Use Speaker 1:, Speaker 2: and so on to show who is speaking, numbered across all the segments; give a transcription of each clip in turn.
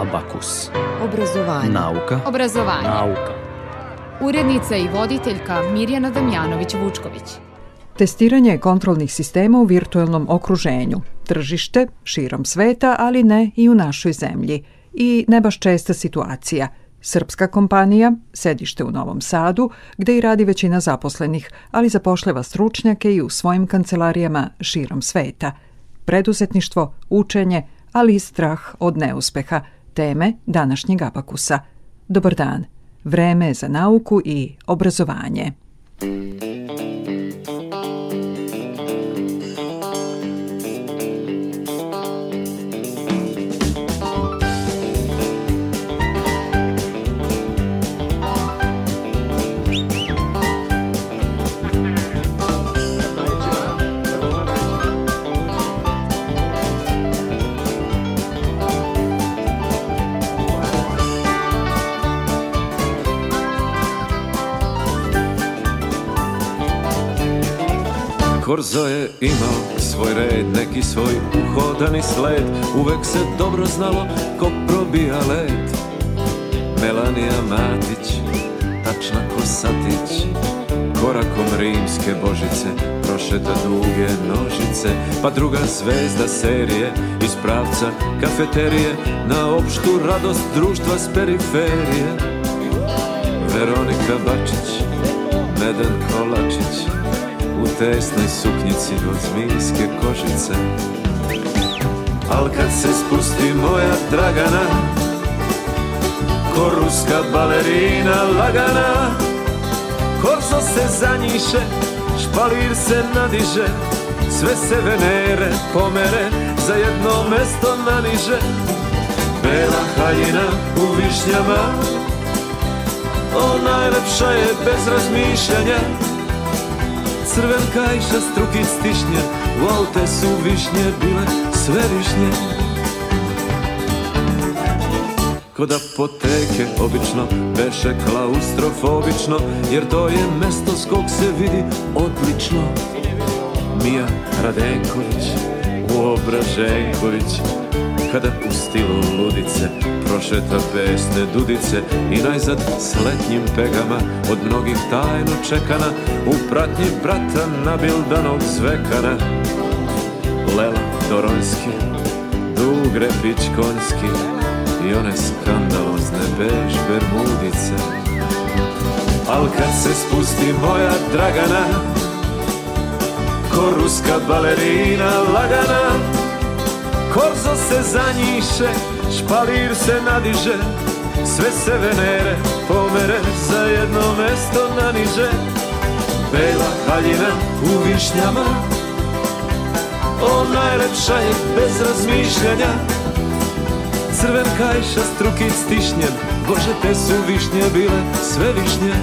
Speaker 1: Abakus.
Speaker 2: Obrazovanje.
Speaker 1: Nauka.
Speaker 3: Obrazovanje.
Speaker 1: Nauka.
Speaker 3: Urednica i voditeljka Mirjana Damjanović-Vučković.
Speaker 4: Testiranje kontrolnih sistema u virtuelnom okruženju. Tržište, širom sveta, ali ne i u našoj zemlji. I ne baš česta situacija. Srpska kompanija, sedište u Novom Sadu, gde i radi većina zaposlenih, ali zapošljava stručnjake i u svojim kancelarijama širom sveta. Preduzetništvo, učenje, ali i strah od neuspeha, teme današnjeg abakusa. Dobar dan. Vreme za nauku i obrazovanje.
Speaker 5: Korzo je imao svoj red, neki svoj uhodani sled. Uvek se dobro znalo ko probija led. Melanija Matić, tačna ko satić. Korakom rimske božice prošeta duge nožice. Pa druga zvezda serije iz pravca kafeterije Na opštu radost društva s periferije. Veronika Bačić, Meden Kolačić u tesnoj suknjici od zmijske kožice Al kad se spusti moja Dragana Ko ruska balerina lagana Korzo se zanjiše, špalir se nadiže Sve se venere pomere, za jedno mesto naniže. Bela haljina u višnjama O najlepša je bez razmišljanja Crven kajša, strukic stišnje aute su višnje bile sve višnje. Kod apoteke obično beše klaustrofobično Jer to je mesto s kog se vidi odlično. Mija Radenković, Uobraženković Kada u stilu ludice prošeta pesne dudice I najzad s letnjim pegama od mnogih tajno čekana U pratnji brata nabildanog zvekana. Lela Doronski, Dugrepić Konjski I one skandalozne bež bermudice. Al kad se spusti moja Dragana Ko ruska balerina lagana Korzo se zanjiše, špalir se nadiže Sve se venere pomere, za jedno mesto naniže. Bela haljina u višnjama O najlepša je bez razmišljanja. Crven kajša, strukic stišnjen Bože, te su višnje bile sve višnje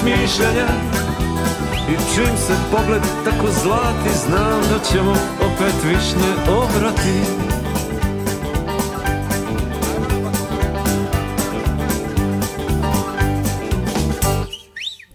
Speaker 5: razmišljanja I čim se pogled tako zlati Znam da ćemo opet višnje obrati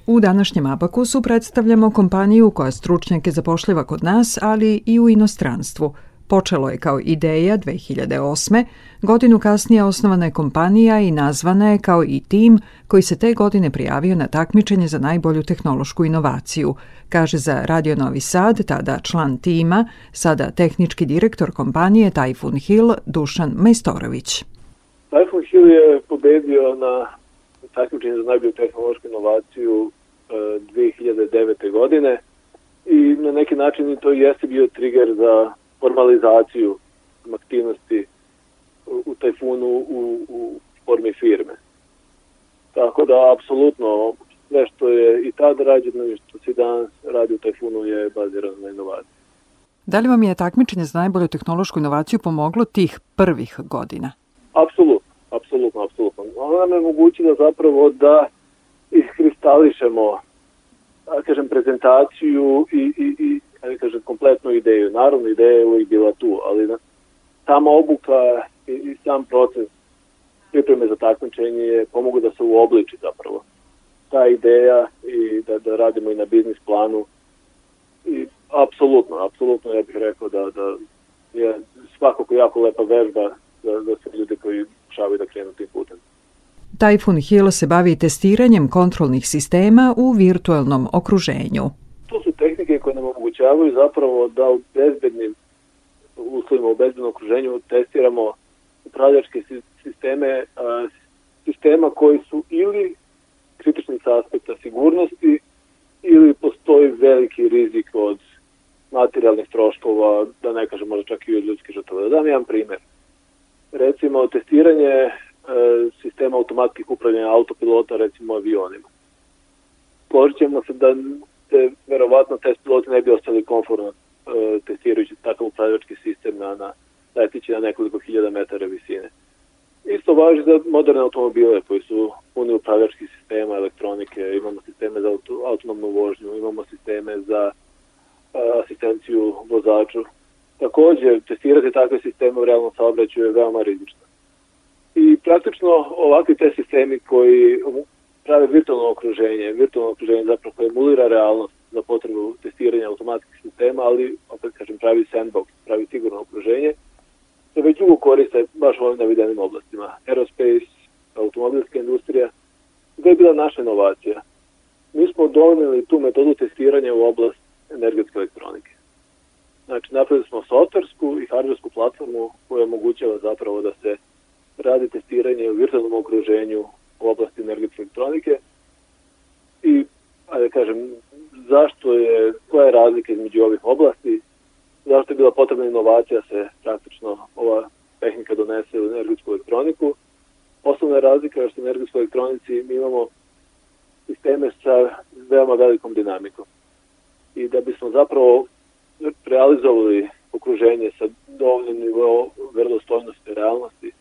Speaker 4: U današnjem Abakusu predstavljamo kompaniju koja stručnjake zapošljava kod nas, ali i u inostranstvu. Počelo je kao ideja 2008. Godinu kasnije osnovana je kompanija i nazvana je kao i tim koji se te godine prijavio na takmičenje za najbolju tehnološku inovaciju, kaže za Radio Novi Sad, tada član tima, sada tehnički direktor kompanije Typhoon Hill, Dušan Majstorović.
Speaker 1: Typhoon Hill je pobedio na takmičenju za najbolju tehnološku inovaciju 2009. E, godine i na neki način to jeste bio trigger za formalizaciju aktivnosti u Tajfunu u, u formi firme. Tako da, apsolutno, sve što je i tada rađeno i što se danas radi u Tajfunu je bazirano na inovaciji.
Speaker 4: Da li vam je takmičenje za najbolju tehnološku inovaciju pomoglo tih prvih godina?
Speaker 1: Apsolutno, apsolutno, apsolutno. Ono nam je omogućilo zapravo da iskristališemo da kažem, prezentaciju i, i, i da kažem, kompletnu ideju. Naravno, ideja je uvijek bila tu, ali na, sama obuka i, i sam proces pripreme za takmičenje je pomogu da se uobliči zapravo ta ideja i da, da radimo i na biznis planu i apsolutno, apsolutno ja bih rekao da, da je svakako jako lepa vežba za, za sve ljude koji šavaju da krenu tim putem.
Speaker 4: Typhoon Hill se bavi testiranjem kontrolnih sistema u virtualnom okruženju.
Speaker 1: To su tehnike koje nam omogućavaju zapravo da u bezbednim uslovima, u bezbednom okruženju testiramo upravljačke sisteme, sistema koji su ili kritični sa aspekta sigurnosti ili postoji veliki rizik od materijalnih troškova, da ne kažem možda čak i od ljudskih žrtava. Da dam jedan primer. Recimo, testiranje E, sistema automatskih upravljanja autopilota, recimo avionima. Složit ćemo se da te, verovatno test piloti ne bi ostali konforno e, testirajući takav upravljački sistem na, na letići na nekoliko hiljada metara visine. Isto važi za moderne automobile koji su puni upravljačkih sistema, elektronike, imamo sisteme za auto, autonomnu vožnju, imamo sisteme za e, asistenciju vozaču. Takođe, testirati takve sisteme u realnom saobraćaju je veoma rizično. I praktično ovakvi te sistemi koji prave virtualno okruženje, virtualno okruženje zapravo koje emulira realnost za potrebu testiranja automatskih sistema, ali opet kažem pravi sandbox, pravi sigurno okruženje, se već dugo koriste baš u ovim navedenim oblastima. Aerospace, automobilska industrija, to je bila naša inovacija. Mi smo doneli tu metodu testiranja u oblast energetske elektronike. Znači, napravili smo softversku i hardversku platformu koja omogućava zapravo da se radi testiranje u virtualnom okruženju u oblasti energetske elektronike i, ajde kažem, zašto je, koja je razlika između ovih oblasti, zašto je bila potrebna inovacija se praktično ova tehnika donese u energetsku elektroniku. Osnovna je razlika je što u energetskoj elektronici mi imamo sisteme sa veoma velikom dinamikom. I da bismo zapravo realizovali okruženje sa dovoljnim nivo verodostojnosti realnosti,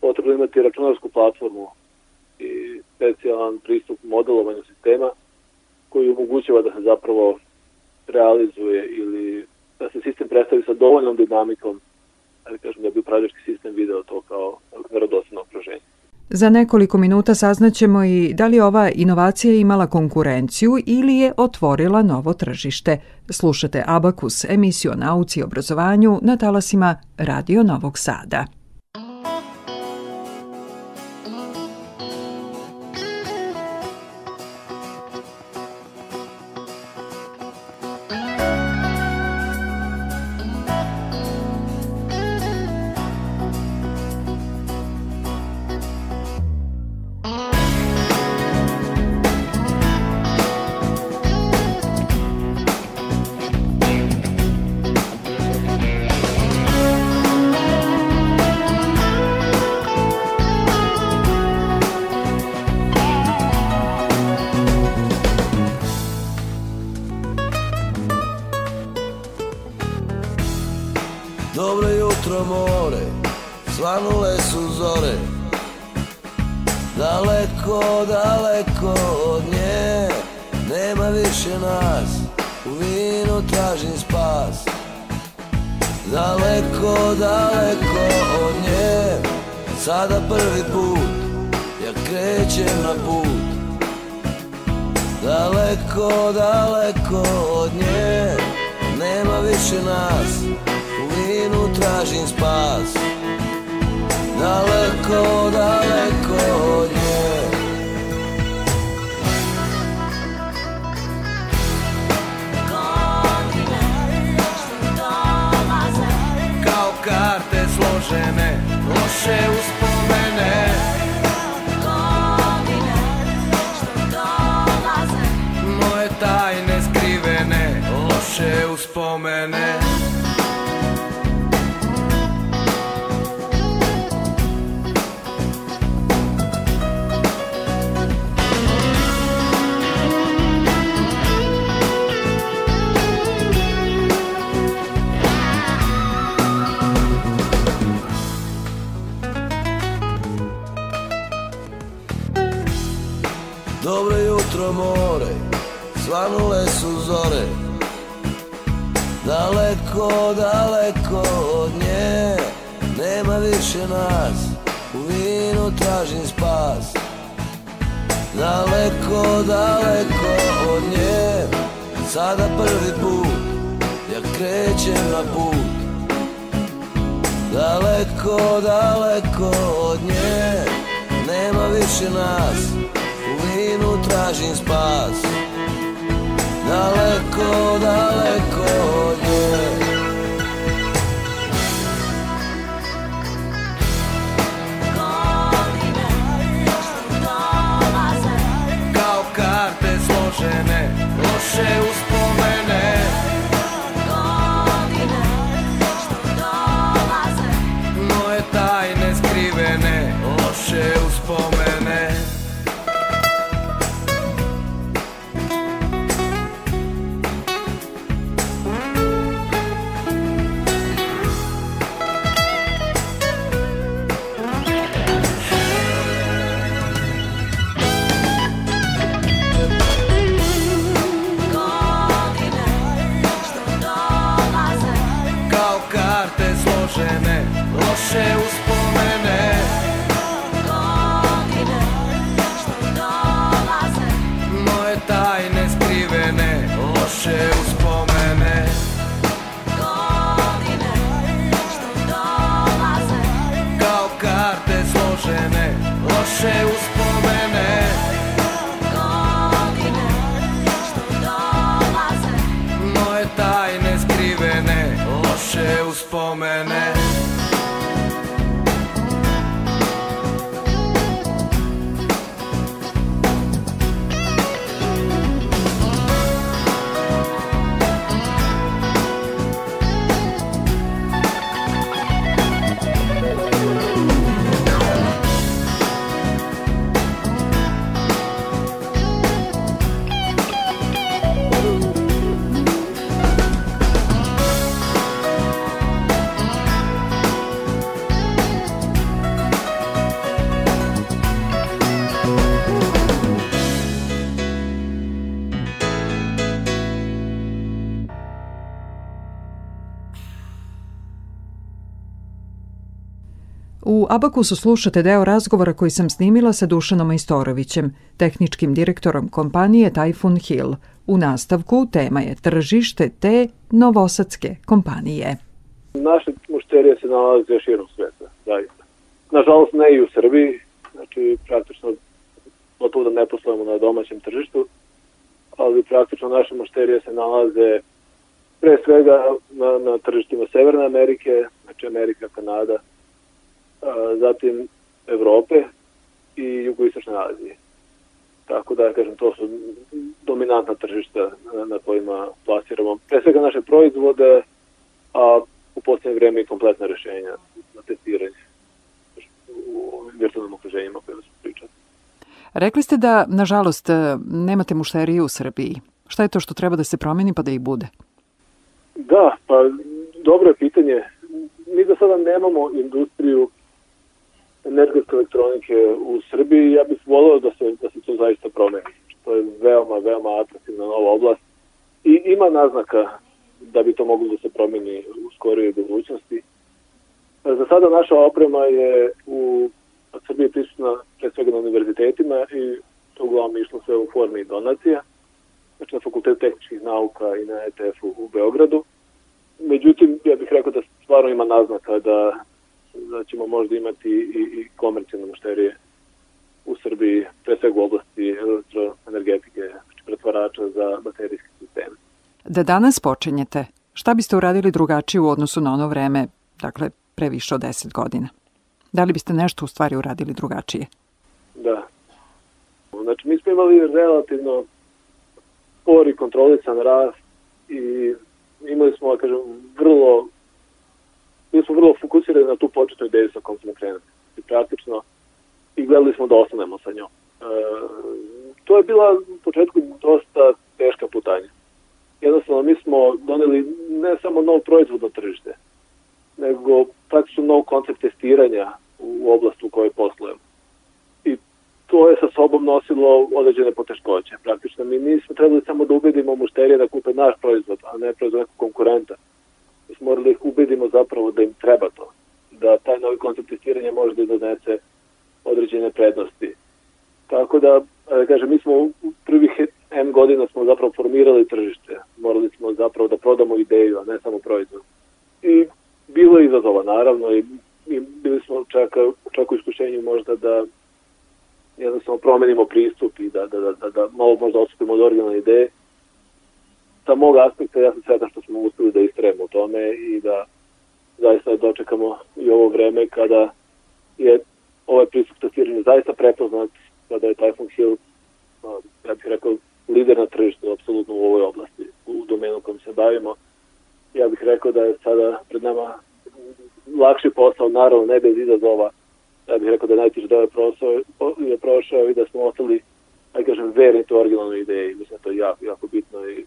Speaker 1: potrebno imati računarsku platformu i specijalan pristup modelovanju sistema koji omogućava da se zapravo realizuje ili da se sistem predstavi sa dovoljnom dinamikom da kažem da bi upravljački sistem video to kao verodostojno okruženje.
Speaker 4: Za nekoliko minuta saznaćemo i da li ova inovacija imala konkurenciju ili je otvorila novo tržište. Slušate Abakus, emisiju o nauci i obrazovanju na talasima Radio Novog Sada.
Speaker 2: U vinu tražim spas. Daleko, daleko od nje. Sada prvi put Ja krećem na put. Daleko, daleko od nje. Nema više nas. U vinu tražim spas. Daleko, daleko od nje. Složene, loše uspomene. Moje tajne skrivene, loše uspomene svanule su zore. Daleko, daleko od nje Nema više nas, u vinu tražim spas. Daleko, daleko od nje Sada prvi put, ja krećem na put. Daleko, daleko od nje Nema više nas, u vinu tražim spas Daleko, daleko od nje. Kao karte složene, loše uspomene
Speaker 4: Abakusu slušate deo razgovora koji sam snimila sa Dušanom Majstorovićem, tehničkim direktorom kompanije Typhoon Hill. U nastavku tema je tržište te novosadske kompanije.
Speaker 1: Naše mušterije se nalaze širom sveta, zaista. Nažalost ne i u Srbiji, znači praktično gotovo da ne poslujemo na domaćem tržištu, ali praktično naše mušterije se nalaze pre svega na, na tržištima Severne Amerike, znači Amerika, Kanada, zatim Evrope i jugoistočne Azije. Tako da, kažem, to su dominantna tržišta na, kojima plasiramo pre svega naše proizvode, a u posljednje vreme i kompletna rešenja na testiranje u virtualnim okruženjima koje smo pričali.
Speaker 4: Rekli ste da, nažalost, nemate mušterije u Srbiji. Šta je to što treba da se promeni pa da ih bude?
Speaker 1: Da, pa dobro je pitanje. Mi do sada nemamo industriju energetske elektronike u Srbiji. Ja bih volio da se, da se to zaista promeni. To je veoma, veoma atraktivna nova oblast i ima naznaka da bi to moglo da se promeni u skorijoj budućnosti. Za sada naša oprema je u Srbiji prisutna pre svega na univerzitetima i to uglavnom išlo sve u formi donacija, znači na Fakultetu tehničkih nauka i na ETF-u u Beogradu. Međutim, ja bih rekao da stvarno ima naznaka da, da ćemo možda imati i, i komercijalne mušterije u Srbiji, pre svega u oblasti elektroenergetike, pretvarača za baterijske sisteme.
Speaker 4: Da danas počinjete, šta biste uradili drugačije u odnosu na ono vreme, dakle, pre više od 10 godina? Da li biste nešto u stvari uradili drugačije?
Speaker 1: Da. Znači, mi smo imali relativno spor i kontrolisan rast i imali smo, da kažem, vrlo mi smo vrlo fokusirani na tu početnu ideju sa kojom smo krenuli. I praktično i gledali smo da ostanemo sa njom. E, to je bila u početku dosta teška putanja. Jednostavno, mi smo doneli ne samo nov proizvod na tržište, nego praktično nov koncept testiranja u oblastu u kojoj poslujemo. I to je sa sobom nosilo određene poteškoće. Praktično mi nismo trebali samo da ubedimo mušterije da kupe naš proizvod, a ne proizvod nekog konkurenta. Mi smo morali da ih ubedimo zapravo da im treba to. Da taj novi koncept testiranja može da donese određene prednosti. Tako da, e, kažem, mi smo u prvih M godina smo zapravo formirali tržište. Morali smo zapravo da prodamo ideju, a ne samo proizvod. I bilo je izazova, naravno, i, i bili smo čak, čak u iskušenju možda da jednostavno promenimo pristup i da, da, da, da, da malo možda odstupimo od originalne ideje. Sa mog aspekta ja sam sretan što smo uspeli da istremo u tome i da zaista dočekamo i ovo vreme kada je ovaj pristup testiranja zaista prepoznat kada je Typhoon Hill, ja bih rekao, lider na tržištu, apsolutno u ovoj oblasti, u domenu kojom se bavimo. Ja bih rekao da je sada pred nama lakši posao, naravno ne bez izazova, ja bih rekao da je najtiži deo je, je prošao i da smo ostali, aj kažem, verni to originalnoj ideji. Mislim da to je jako, jako bitno i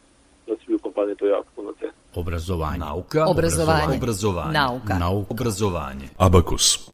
Speaker 1: на сиви компанија тоа компанијата на те.
Speaker 6: Образование. Наука.
Speaker 7: Образование.
Speaker 6: Образование.
Speaker 7: Наука.
Speaker 6: Наука. Образование.
Speaker 8: Абакус.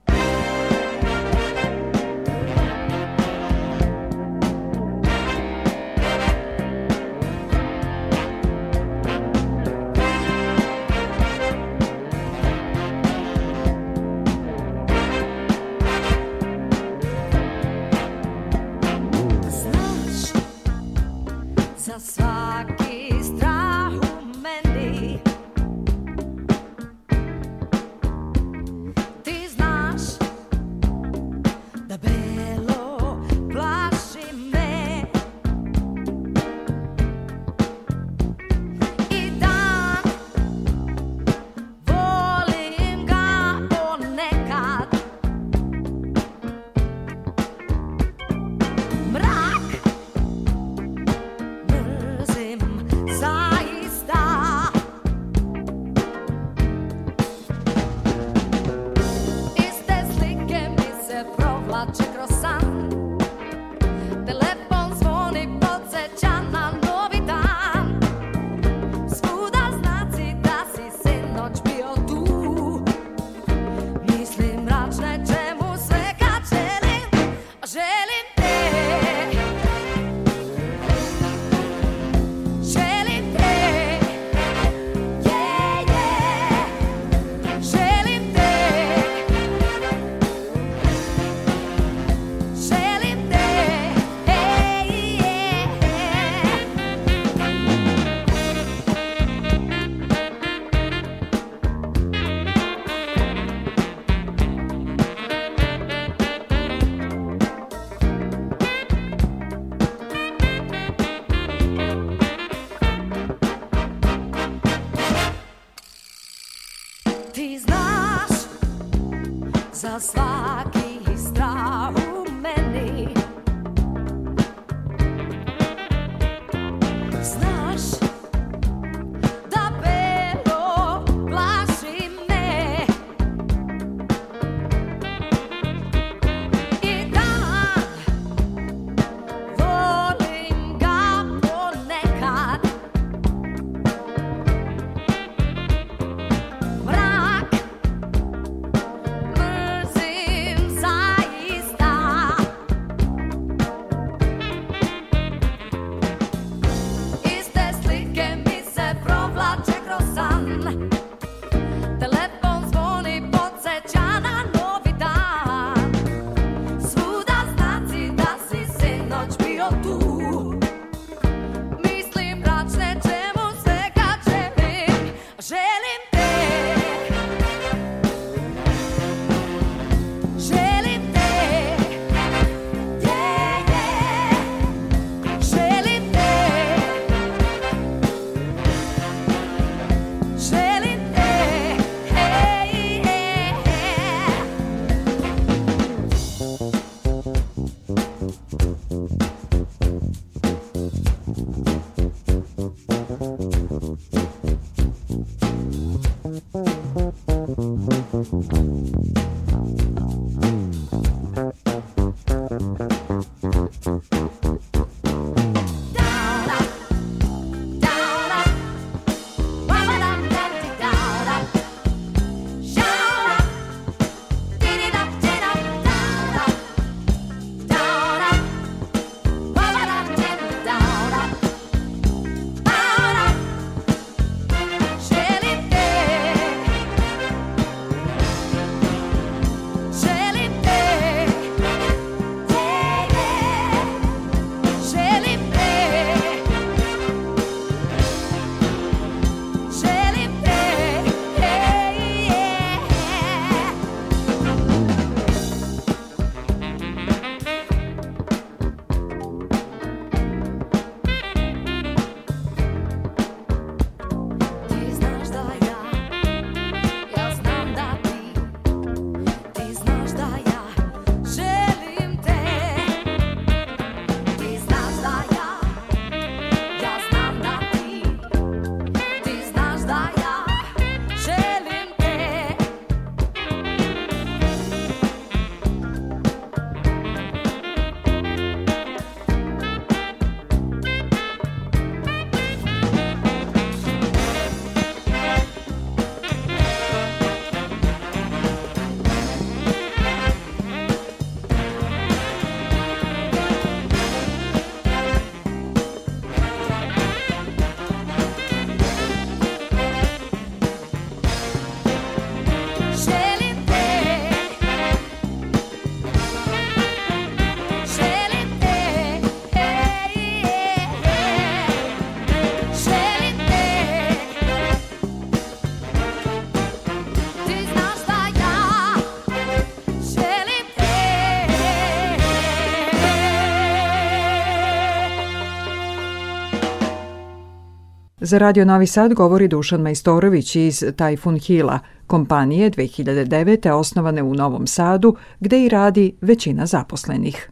Speaker 4: Za Radio Novi Sad govori Dušan Majstorović iz Tajfun Hila, kompanije 2009. osnovane u Novom Sadu, gde i radi većina zaposlenih.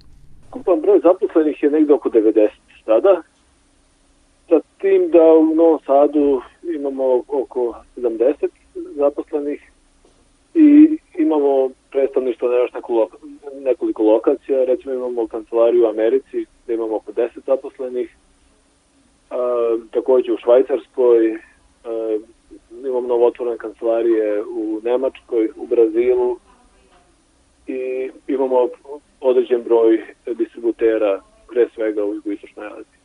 Speaker 1: Ukupan broj zaposlenih je negde oko 90 sada, sa tim da u Novom Sadu imamo oko 70 zaposlenih i imamo predstavništvo na još nekoliko lokacija, recimo imamo kancelariju u Americi gde imamo oko 10 zaposlenih, takođe u Švajcarskoj, a, imamo novotvorene kancelarije u Nemačkoj, u Brazilu i imamo određen broj distributera, pre svega u jugoistočnoj Aziji.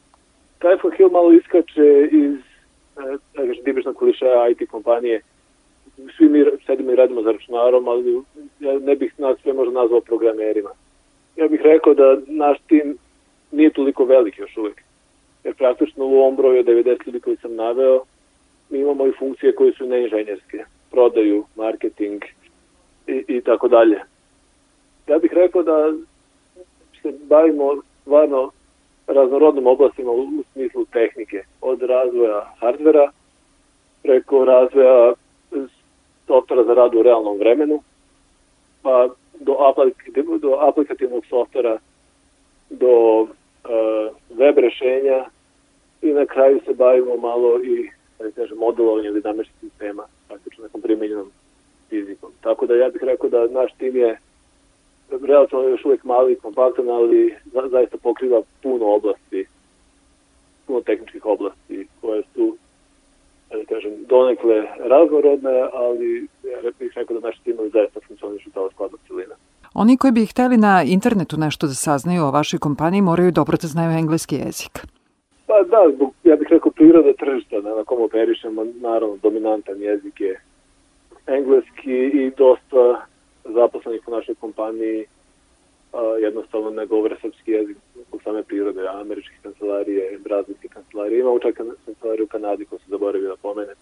Speaker 1: Typhoon Hill malo iskače iz da kažem, tipična klišaja IT kompanije. Svi mi sedimo i radimo za računarom, ali ja ne bih nas sve možda nazvao programerima. Ja bih rekao da naš tim nije toliko velik još uvek jer praktično u ovom broju 90 ljudi koji sam naveo. Mi imamo i funkcije koje su neinženjerske, prodaju, marketing i, i tako dalje. Ja bih rekao da se bavimo stvarno raznorodnim oblastima u, u smislu tehnike, od razvoja hardvera preko razvoja softvera za rad u realnom vremenu, pa do, aplikativnog, do aplikativnog softvera, do web rešenja i na kraju se bavimo malo i da kažem, modelovanjem dinamičkih sistema, praktično nekom primenjenom fizikom. Tako da ja bih rekao da naš tim je relativno još uvijek mali i kompaktan, ali za, zaista pokriva puno oblasti, puno tehničkih oblasti koje su da kažem, donekle raznorodne, ali ja bih rekao da naši timovi zaista funkcionišu kao skladna celina.
Speaker 4: Oni koji bi hteli na internetu nešto da saznaju o vašoj kompaniji moraju dobro da znaju engleski jezik.
Speaker 1: Pa da, zbog, ja bih rekao priroda tržišta na kom operišemo, naravno dominantan jezik je engleski i dosta zaposlenih u našoj kompaniji a, jednostavno ne govore srpski jezik u same prirode, američke kancelarije, brazilske kancelarije, imamo čak kancelariju u Kanadi ko se zaboravio da pomene.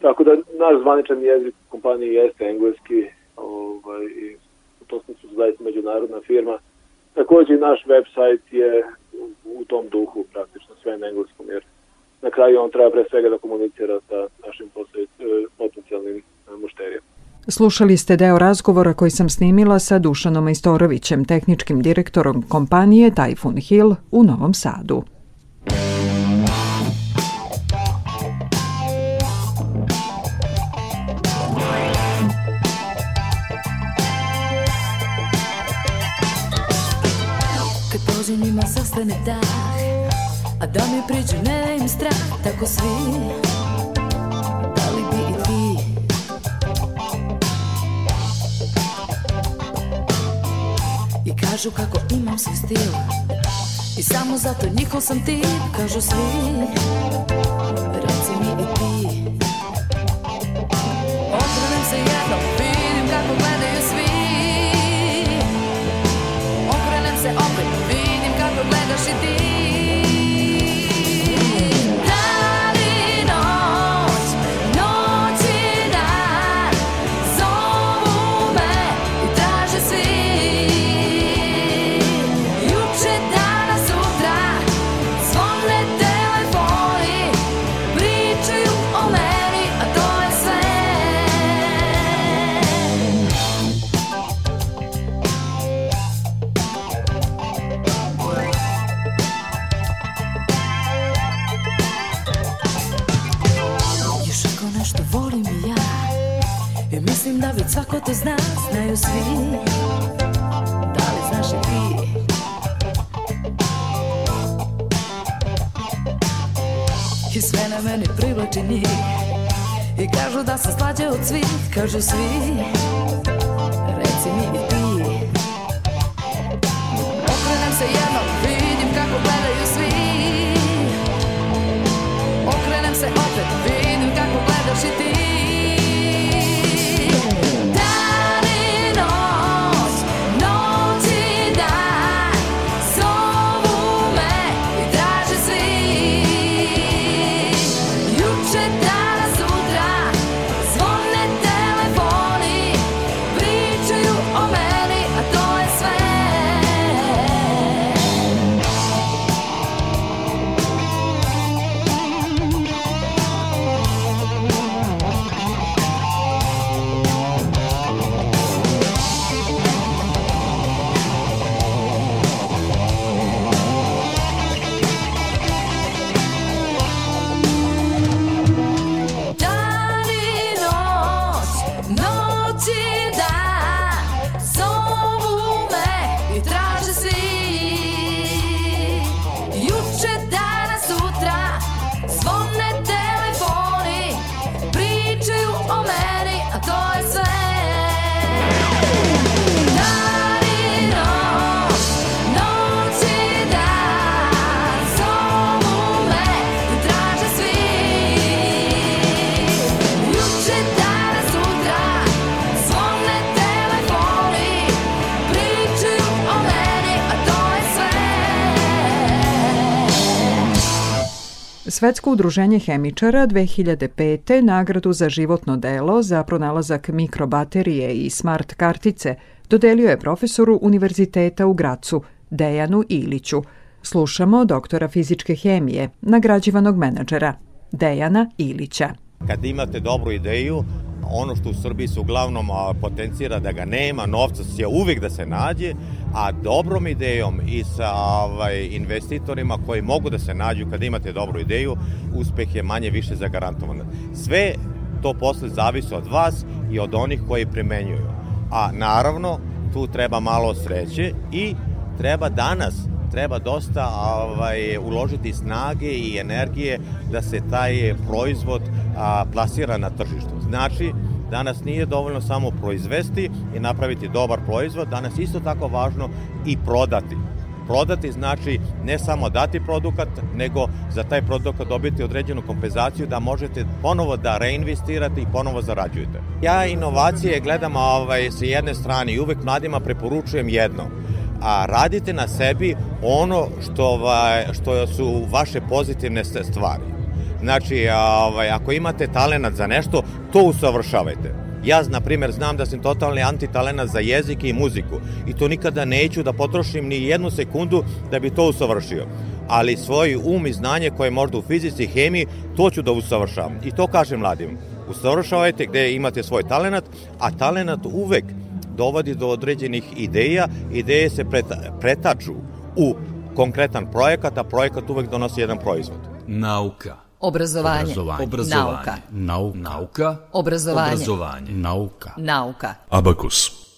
Speaker 1: Tako da naš zvaničan jezik u kompaniji jeste engleski ovaj, i to smo su zaista međunarodna firma. Takođe naš website je u tom duhu praktično sve na engleskom, jer na kraju on treba pre svega da komunicira sa našim e, potencijalnim e, mušterijama.
Speaker 4: Slušali ste deo razgovora koji sam snimila sa Dušanom Istorovićem, tehničkim direktorom kompanije Typhoon Hill u Novom Sadu.
Speaker 8: Ostane dah A da mi priđu ne im strah Tako svi. Da li bi i ti? I kažu kako imam svoj stil. I samo zato njihov sam tip Kažu svi to zna Znaju svi. Da li znaš i ti? I sve na meni privlači njih. I kažu da sam slađe od svih Kažu svi. Reci mi i ti. Okrenem se jednom Vidim kako gledaju svi. Okrenem se opet, vidim kako gledaš i ti that
Speaker 4: Svetsko udruženje hemičara 2005. nagradu za životno delo za pronalazak mikrobaterije i smart kartice dodelio je profesoru Univerziteta u Gracu, Dejanu Iliću. Slušamo doktora fizičke hemije, nagrađivanog menadžera, Dejana Ilića.
Speaker 9: Kad imate dobru ideju, ono što u Srbiji se uglavnom potencira da ga nema, novca će uvijek da se nađe, a dobrom idejom i sa ovaj, investitorima koji mogu da se nađu kad imate dobru ideju, uspeh je manje više zagarantovan. Sve to posle zavisi od vas i od onih koji primenjuju. A naravno, tu treba malo sreće i treba danas treba dosta ovaj, uložiti snage i energije da se taj proizvod a, plasira na tržištu. Znači, danas nije dovoljno samo proizvesti i napraviti dobar proizvod, danas isto tako važno i prodati. Prodati znači ne samo dati produkat, nego za taj produkat dobiti određenu kompenzaciju da možete ponovo da reinvestirate i ponovo zarađujete. Ja inovacije gledam ovaj, sa jedne strane i uvek mladima preporučujem jedno – a radite na sebi ono što, ovaj, što su vaše pozitivne stvari. Znači, ovaj, ako imate talenat za nešto, to usavršavajte. Ja, na primjer, znam da sam totalni antitalenat za jezik i muziku i to nikada neću da potrošim ni jednu sekundu da bi to usavršio. Ali svoj um i znanje koje je možda u fizici i hemiji, to ću da usavršavam. I to kažem mladim. Usavršavajte gde imate svoj talenat, a talenat uvek dovodi do određenih ideja, ideje se pretaču u konkretan projekat, a projekat uvek donosi jedan proizvod.
Speaker 6: Nauka.
Speaker 8: Obrazovanje.
Speaker 6: Obrazovanje. Obrazovanje.
Speaker 8: Nauka.
Speaker 6: Nauka. Nauka.
Speaker 8: Obrazovanje.
Speaker 6: Obrazovanje. Nauka.
Speaker 8: Nauka.
Speaker 10: Abakus.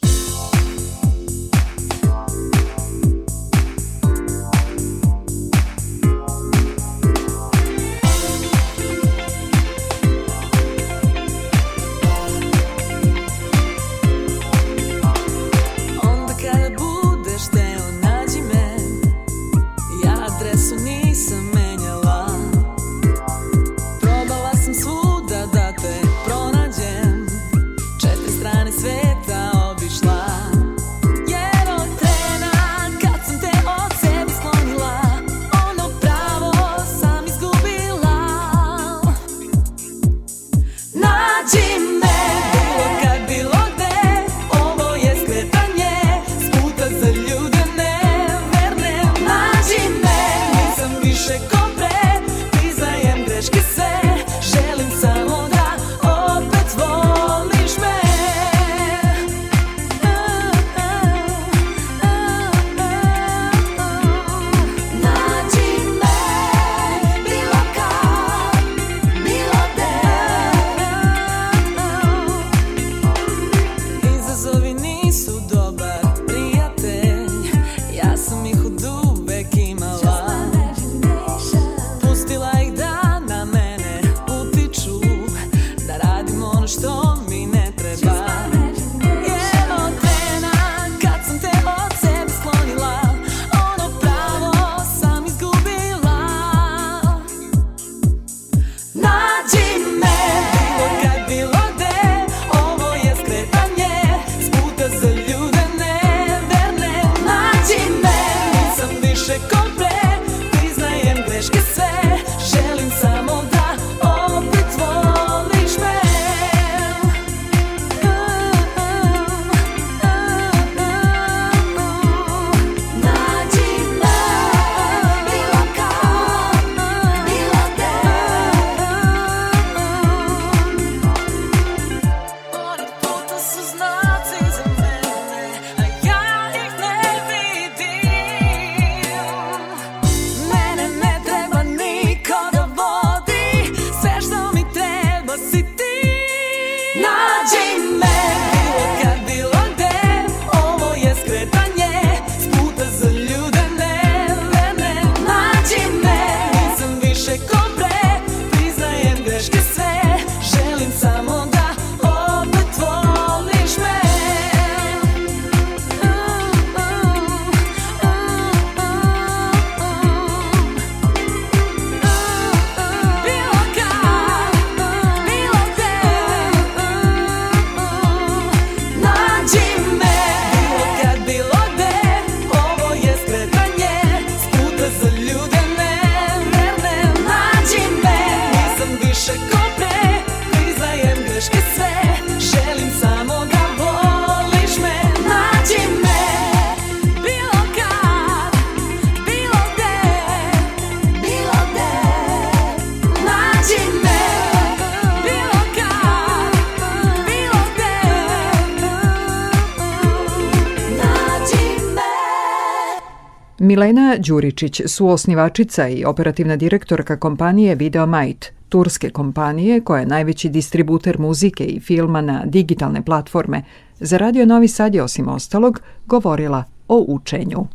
Speaker 4: Milena Đuričić, suosnivačica i operativna direktorka kompanije Videomite, turske kompanije koja je najveći distributer muzike i filma na digitalne platforme, za Radio Novi Sad je osim ostalog govorila o učenju.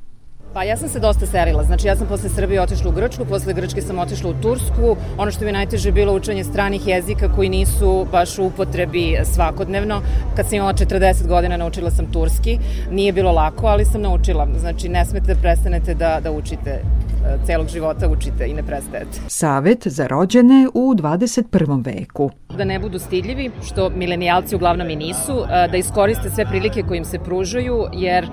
Speaker 10: Pa ja sam se dosta selila, znači ja sam posle Srbije otišla u Grčku, posle Grčke sam otišla u Tursku. Ono što mi je najteže bilo učenje stranih jezika koji nisu baš u upotrebi svakodnevno. Kad sam imala 40 godina naučila sam turski. Nije bilo lako, ali sam naučila. Znači ne smete da prestanete da, da učite celog života učite i ne prestajete.
Speaker 4: Savet za rođene u 21. veku.
Speaker 10: Da ne budu stidljivi, što milenijalci uglavnom i nisu, da iskoriste sve prilike koje im se pružaju, jer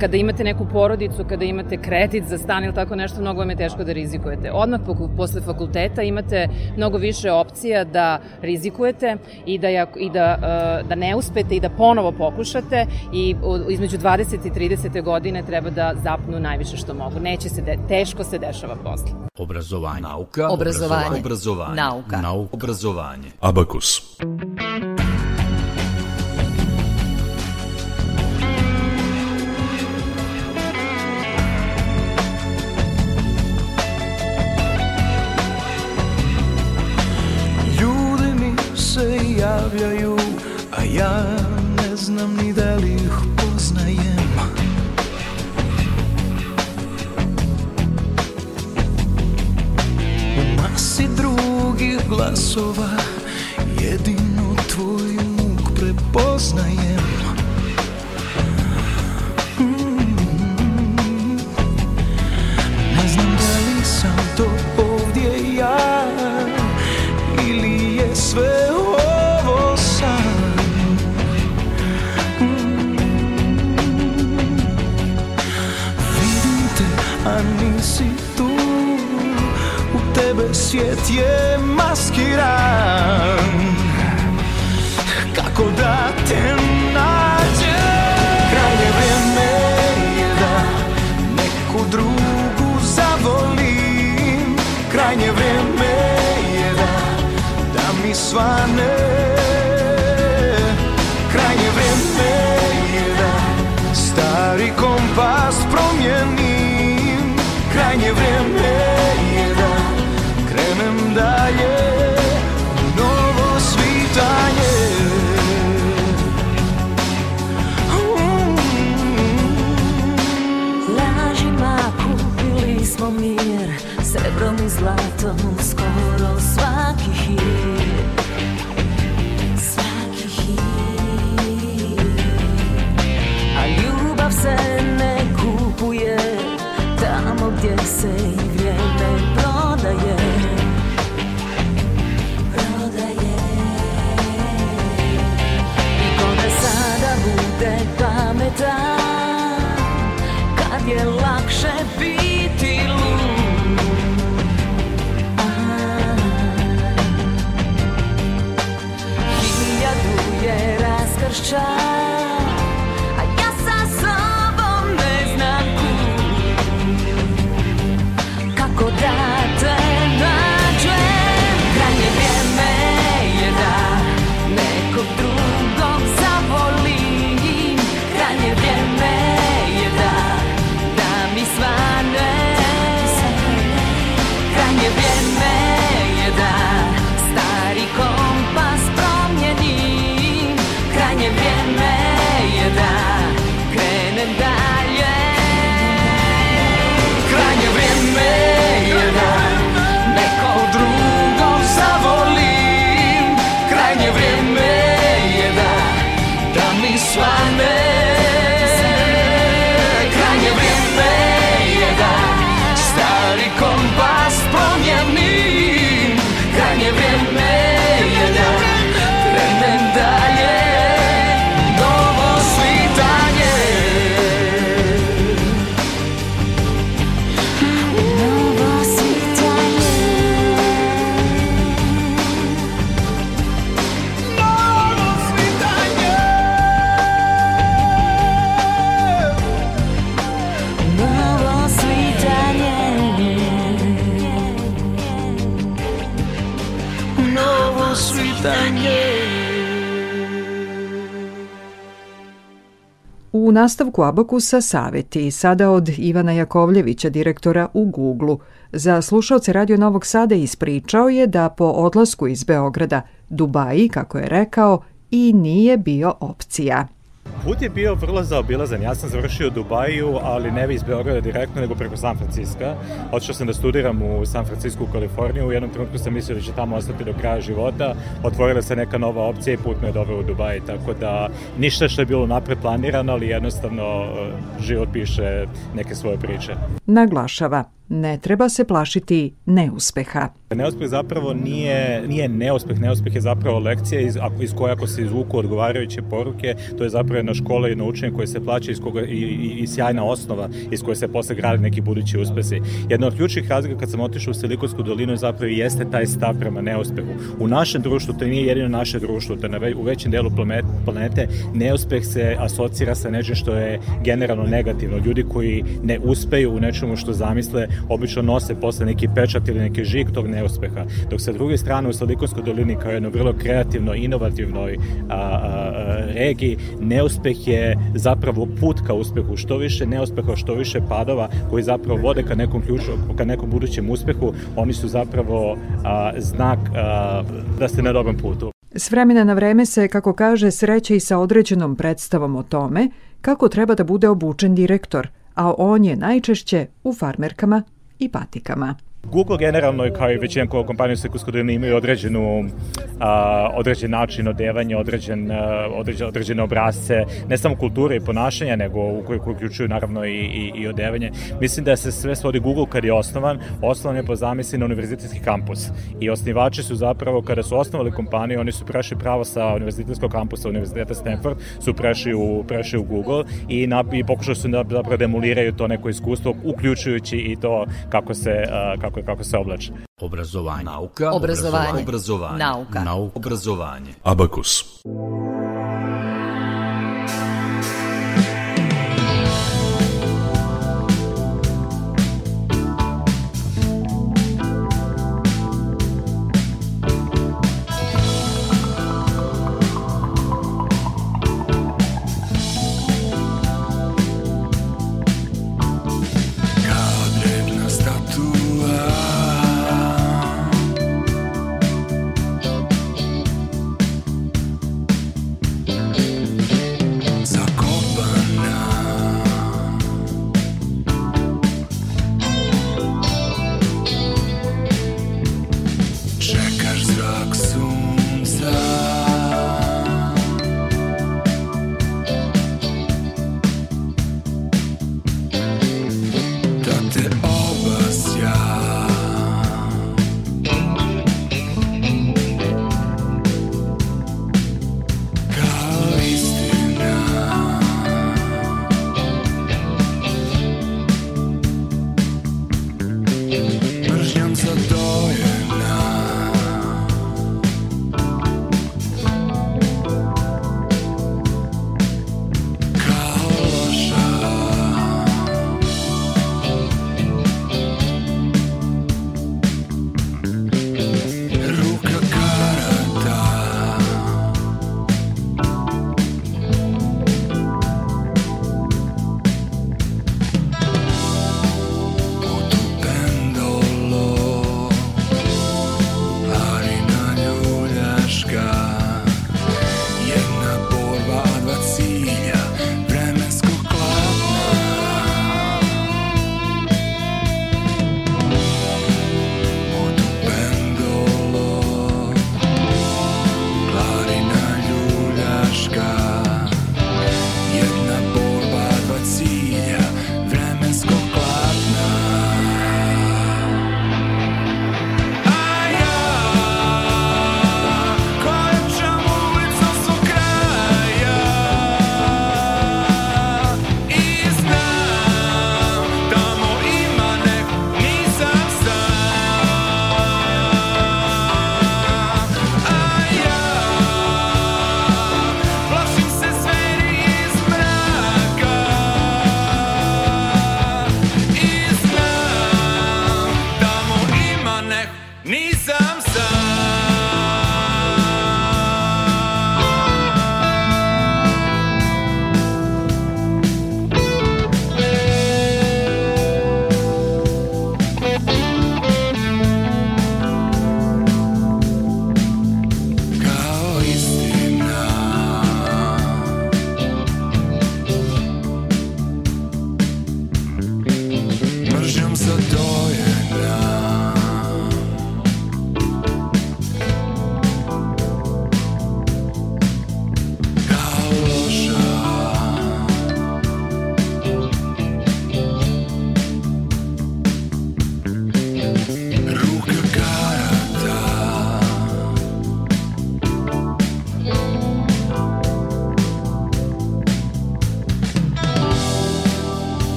Speaker 10: kada imate neku porodicu, kada imate kredit za stan ili tako nešto, mnogo vam je teško da rizikujete. Odmah posle fakulteta imate mnogo više opcija da rizikujete i da, i da, da ne uspete i da ponovo pokušate i između 20 i 30. godine treba da zapnu najviše što mogu. Neće se, de, teško se dešava posle.
Speaker 6: Obrazovanje. Nauka.
Speaker 8: Obrazovanje.
Speaker 6: Obrazovanje.
Speaker 8: Nauka.
Speaker 6: Nauka. Obrazovanje.
Speaker 11: Abakus.
Speaker 12: Ljudi javljaju, a ja ne znam ni da li ih poznajem. masi drugih glasova Jedino tvoj muk prepoznajem svijet je maskiran. Kako da te nađe Krajnje vrijeme je da neku drugu zavolim. Krajnje vrijeme je da, da mi svane
Speaker 8: i
Speaker 4: nastavku Abakusa saveti sada od Ivana Jakovljevića, direktora u Google-u. Za slušalce Radio Novog Sada ispričao je da po odlasku iz Beograda Dubaji, kako je rekao, i nije bio opcija.
Speaker 11: Put je bio vrlo zaobilazan. Ja sam završio u Dubaju, ali ne iz Beograda direktno, nego preko San Francisco. Otišao sam da studiram u San Francisco u Kaliforniju. U jednom trenutku sam mislio da će tamo ostati do kraja života. Otvorila se neka nova opcija i put me je doveo u Dubaj. Tako da ništa što je bilo napred planirano, ali jednostavno e, život piše neke svoje priče.
Speaker 4: Naglašava, ne treba se plašiti neuspeha.
Speaker 11: Neuspeh zapravo nije, nije neuspeh, neuspeh je zapravo lekcija iz, ako, iz koje ako se izvuku odgovarajuće poruke, to je zapravo jedna škola i jedno učenje koje se plaća iz koga, i, i, i sjajna osnova iz koje se posle grade neki budući uspesi. Jedna od ključnih razlika kad sam otišao u Silikonsku dolinu zapravo jeste taj stav prema neuspehu. U našem društvu, to nije jedino naše društvo, to je na u većem delu planete, neuspeh se asocira sa nečim što je generalno negativno. Ljudi koji ne uspeju u nečemu što zamisle, obično nose posle neki pečat ili neki žig tog neuspeha. Dok sa druge strane u Silikonskoj dolini kao jedno vrlo kreativno, inovativnoj a, a, regiji, neuspeh je zapravo put ka uspehu. Što više neuspeha, što više padova koji zapravo vode ka nekom ključu, ka nekom budućem uspehu, oni su zapravo a, znak a, da ste na dobrom putu.
Speaker 4: S vremena na vreme se, kako kaže, sreće i sa određenom predstavom o tome kako treba da bude obučen direktor, a on je najčešće u farmerkama i patikama.
Speaker 11: Google generalno kao i većina kompanija u Silikonsku imaju određenu a, određen način odevanja, određen, a, određen, određene obrazce, ne samo kulture i ponašanja, nego u koji uključuju naravno i, i, i odevanje. Mislim da se sve svodi Google kad je osnovan, osnovan je po zamisli na univerzitetski kampus. I osnivači su zapravo, kada su osnovali kompaniju, oni su prešli pravo sa univerzitetskog kampusa Univerziteta Stanford, su prešli u, prešli u Google i, na, i pokušali su da zapravo demoliraju to neko iskustvo, uključujući i to kako se, a, kako, kako se oblače.
Speaker 6: Obrazovanje. Nauka.
Speaker 8: Obrazovanje.
Speaker 6: Obrazovanje.
Speaker 8: Nauka.
Speaker 6: Nauka. Obrazovanje.
Speaker 13: Abakus.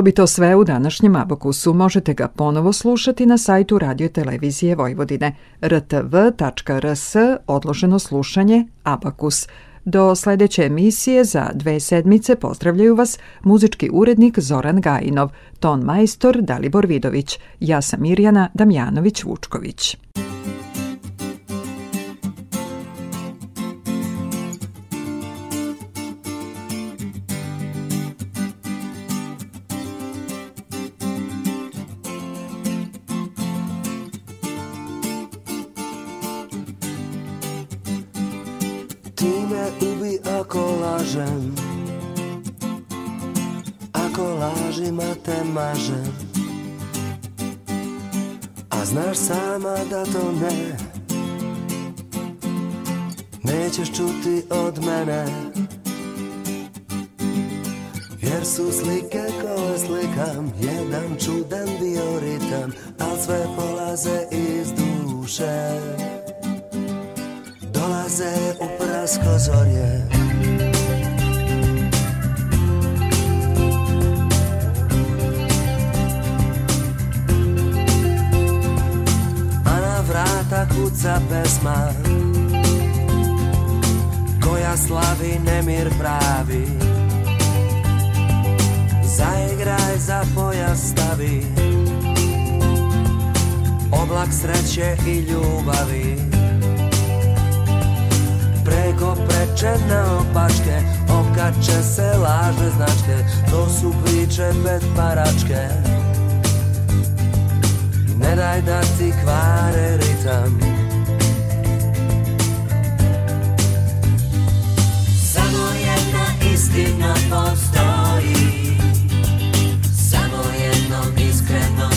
Speaker 4: Bilo bi to sve u današnjem Abakusu. Možete ga ponovo slušati na sajtu Radio Televizije Vojvodine rtv.rs odloženo slušanje Abakus. Do sledeće emisije za dve sedmice pozdravljaju vas muzički urednik Zoran Gajinov, ton majstor Dalibor Vidović, ja sam Mirjana Damjanović-Vučković.
Speaker 2: Lažem Ako lažima te mažem. A znaš sama da to ne. Nećeš čuti od mene. Jer su slike koje slikam Jedan čudan bioritam Al sve polaze iz duše. Dolaze u prasko zorje vrata kuca pesma Koja slavi nemir pravi. Zaigraj za pojas stavi Oblak sreće i ljubavi. Preko prečene opačke Okače se lažne značke To su priče pet paračke Ne daj da ti kvare ritam. Samo jedna istina postoji. Samo jednom iskreno